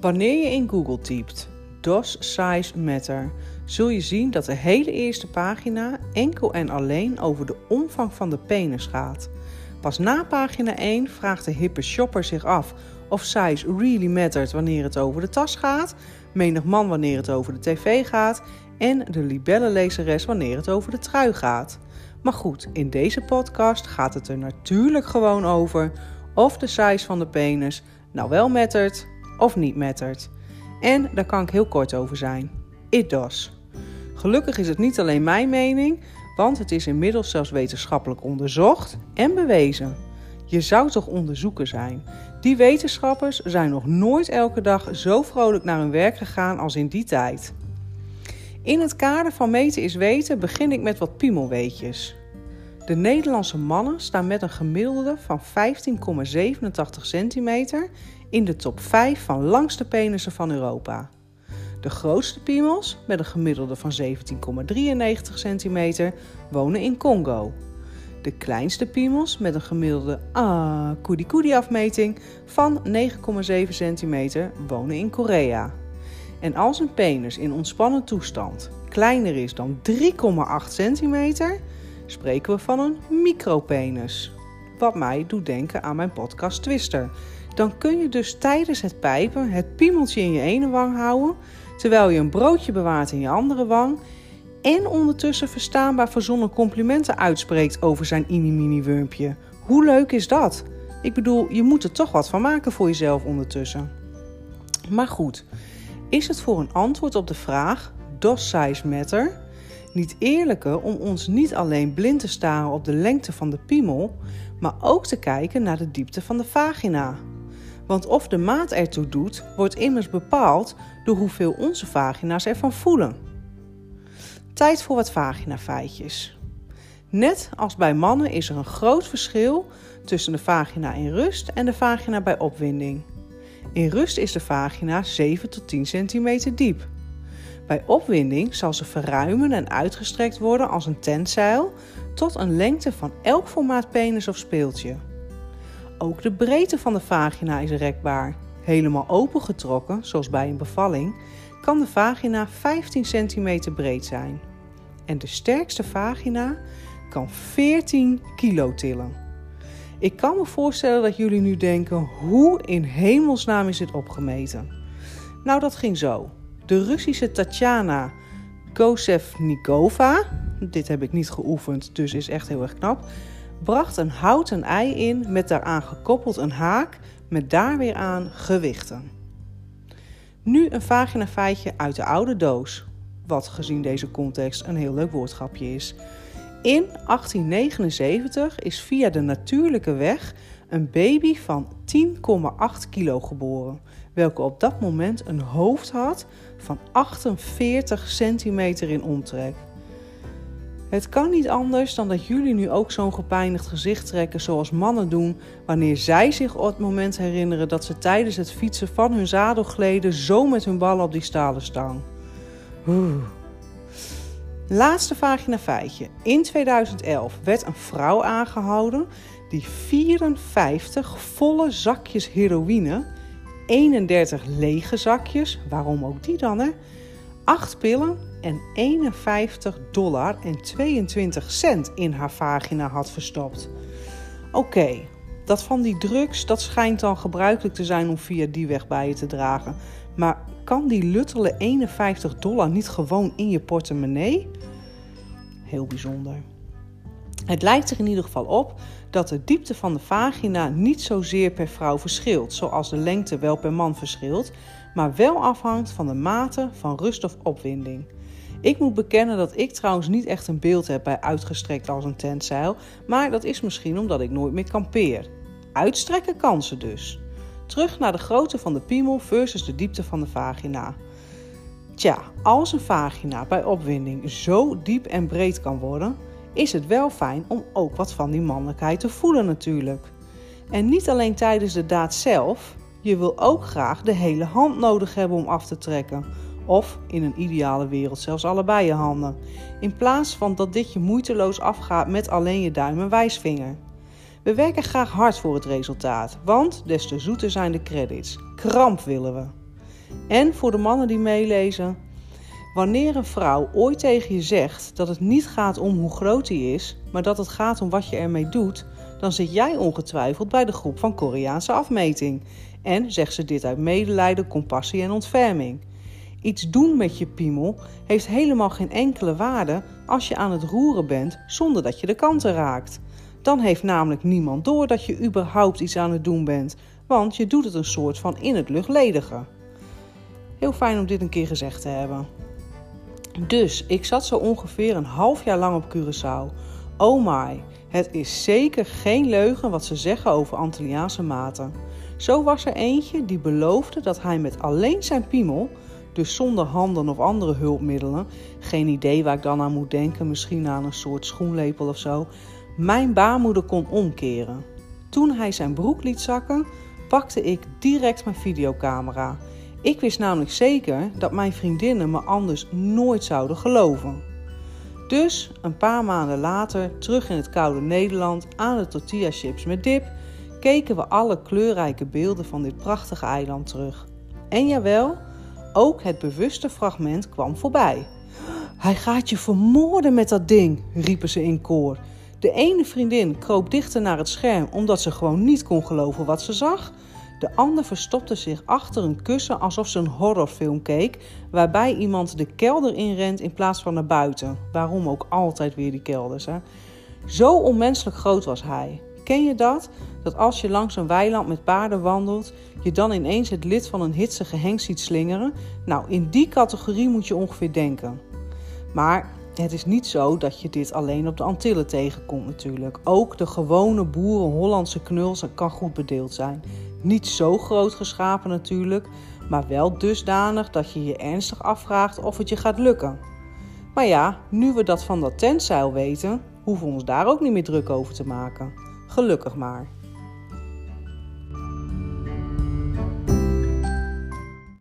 Wanneer je in Google typt DOS Size Matter, zul je zien dat de hele eerste pagina enkel en alleen over de omvang van de penis gaat. Pas na pagina 1 vraagt de hippe shopper zich af of size really mattert wanneer het over de tas gaat, menig man wanneer het over de tv gaat en de libellenlezeres wanneer het over de trui gaat. Maar goed, in deze podcast gaat het er natuurlijk gewoon over of de size van de penis nou wel mattert of niet mattert. En daar kan ik heel kort over zijn. It does. Gelukkig is het niet alleen mijn mening, want het is inmiddels zelfs wetenschappelijk onderzocht en bewezen. Je zou toch onderzoeker zijn? Die wetenschappers zijn nog nooit elke dag zo vrolijk naar hun werk gegaan als in die tijd. In het kader van meten is weten begin ik met wat piemelweetjes. De Nederlandse mannen staan met een gemiddelde van 15,87 centimeter in de top 5 van langste penissen van Europa. De grootste piemels, met een gemiddelde van 17,93 centimeter, wonen in Congo. De kleinste piemels, met een gemiddelde ah, koedi afmeting van 9,7 centimeter, wonen in Korea. En als een penis in ontspannen toestand kleiner is dan 3,8 centimeter, spreken we van een micropenis. Wat mij doet denken aan mijn podcast Twister. Dan kun je dus tijdens het pijpen het piemeltje in je ene wang houden, terwijl je een broodje bewaart in je andere wang en ondertussen verstaanbaar verzonnen complimenten uitspreekt over zijn inimini wurmpje. Hoe leuk is dat? Ik bedoel, je moet er toch wat van maken voor jezelf ondertussen. Maar goed, is het voor een antwoord op de vraag: Does size matter? Niet eerlijker om ons niet alleen blind te staren op de lengte van de piemel, maar ook te kijken naar de diepte van de vagina. Want of de maat ertoe doet, wordt immers bepaald door hoeveel onze vagina's ervan voelen. Tijd voor wat vagina-feitjes. Net als bij mannen is er een groot verschil tussen de vagina in rust en de vagina bij opwinding. In rust is de vagina 7 tot 10 centimeter diep. Bij opwinding zal ze verruimen en uitgestrekt worden als een tentzeil tot een lengte van elk formaat penis of speeltje. Ook de breedte van de vagina is rekbaar. Helemaal opengetrokken, zoals bij een bevalling, kan de vagina 15 centimeter breed zijn. En de sterkste vagina kan 14 kilo tillen. Ik kan me voorstellen dat jullie nu denken: hoe in hemelsnaam is dit opgemeten? Nou, dat ging zo. De Russische Tatjana Kosevnikova, dit heb ik niet geoefend, dus is echt heel erg knap, bracht een houten ei in met daaraan gekoppeld een haak met daar weer aan gewichten. Nu een vagina feitje uit de oude doos, wat gezien deze context een heel leuk woordgrapje is. In 1879 is via de natuurlijke weg een baby van 10,8 kilo geboren, welke op dat moment een hoofd had van 48 centimeter in omtrek. Het kan niet anders dan dat jullie nu ook zo'n gepijnigd gezicht trekken zoals mannen doen wanneer zij zich op het moment herinneren dat ze tijdens het fietsen van hun zadel gleden zo met hun ballen op die stalen stang. Oeh. Laatste vagina feitje. In 2011 werd een vrouw aangehouden die 54 volle zakjes heroïne, 31 lege zakjes, waarom ook die dan hè, 8 pillen en 51 dollar en 22 cent in haar vagina had verstopt. Oké, dat van die drugs, dat schijnt dan gebruikelijk te zijn om via die weg bij je te dragen. Maar kan die luttele 51 dollar niet gewoon in je portemonnee? Heel bijzonder. Het lijkt er in ieder geval op dat de diepte van de vagina niet zozeer per vrouw verschilt, zoals de lengte wel per man verschilt, maar wel afhangt van de mate van rust of opwinding. Ik moet bekennen dat ik trouwens niet echt een beeld heb bij uitgestrekt als een tentzeil, maar dat is misschien omdat ik nooit meer kampeer. Uitstrekken kan ze dus. Terug naar de grootte van de piemel versus de diepte van de vagina. Tja, als een vagina bij opwinding zo diep en breed kan worden, is het wel fijn om ook wat van die mannelijkheid te voelen natuurlijk. En niet alleen tijdens de daad zelf, je wil ook graag de hele hand nodig hebben om af te trekken. Of in een ideale wereld zelfs allebei je handen. In plaats van dat dit je moeiteloos afgaat met alleen je duim en wijsvinger. We werken graag hard voor het resultaat, want des te zoeter zijn de credits. Kramp willen we. En voor de mannen die meelezen. Wanneer een vrouw ooit tegen je zegt dat het niet gaat om hoe groot hij is, maar dat het gaat om wat je ermee doet, dan zit jij ongetwijfeld bij de groep van Koreaanse afmeting. En zegt ze dit uit medelijden, compassie en ontferming. Iets doen met je piemel heeft helemaal geen enkele waarde als je aan het roeren bent zonder dat je de kanten raakt. Dan heeft namelijk niemand door dat je überhaupt iets aan het doen bent, want je doet het een soort van in het luchtledige. Heel fijn om dit een keer gezegd te hebben. Dus ik zat zo ongeveer een half jaar lang op Curaçao. Oh my, het is zeker geen leugen wat ze zeggen over Antilliaanse maten. Zo was er eentje die beloofde dat hij met alleen zijn piemel, dus zonder handen of andere hulpmiddelen, geen idee waar ik dan aan moet denken, misschien aan een soort schoenlepel of zo, mijn baarmoeder kon omkeren. Toen hij zijn broek liet zakken, pakte ik direct mijn videocamera. Ik wist namelijk zeker dat mijn vriendinnen me anders nooit zouden geloven. Dus een paar maanden later, terug in het koude Nederland aan de tortilla chips met dip, keken we alle kleurrijke beelden van dit prachtige eiland terug. En jawel, ook het bewuste fragment kwam voorbij. Hij gaat je vermoorden met dat ding, riepen ze in koor. De ene vriendin kroop dichter naar het scherm omdat ze gewoon niet kon geloven wat ze zag. De ander verstopte zich achter een kussen alsof ze een horrorfilm keek, waarbij iemand de kelder inrent in plaats van naar buiten. Waarom ook altijd weer die kelders, hè? Zo onmenselijk groot was hij. Ken je dat? Dat als je langs een weiland met paarden wandelt, je dan ineens het lid van een hitsige hengst ziet slingeren? Nou, in die categorie moet je ongeveer denken. Maar het is niet zo dat je dit alleen op de Antillen tegenkomt natuurlijk. Ook de gewone boeren Hollandse knuls kan goed bedeeld zijn. Niet zo groot geschapen natuurlijk, maar wel dusdanig dat je je ernstig afvraagt of het je gaat lukken. Maar ja, nu we dat van dat tentzeil weten, hoeven we ons daar ook niet meer druk over te maken. Gelukkig maar.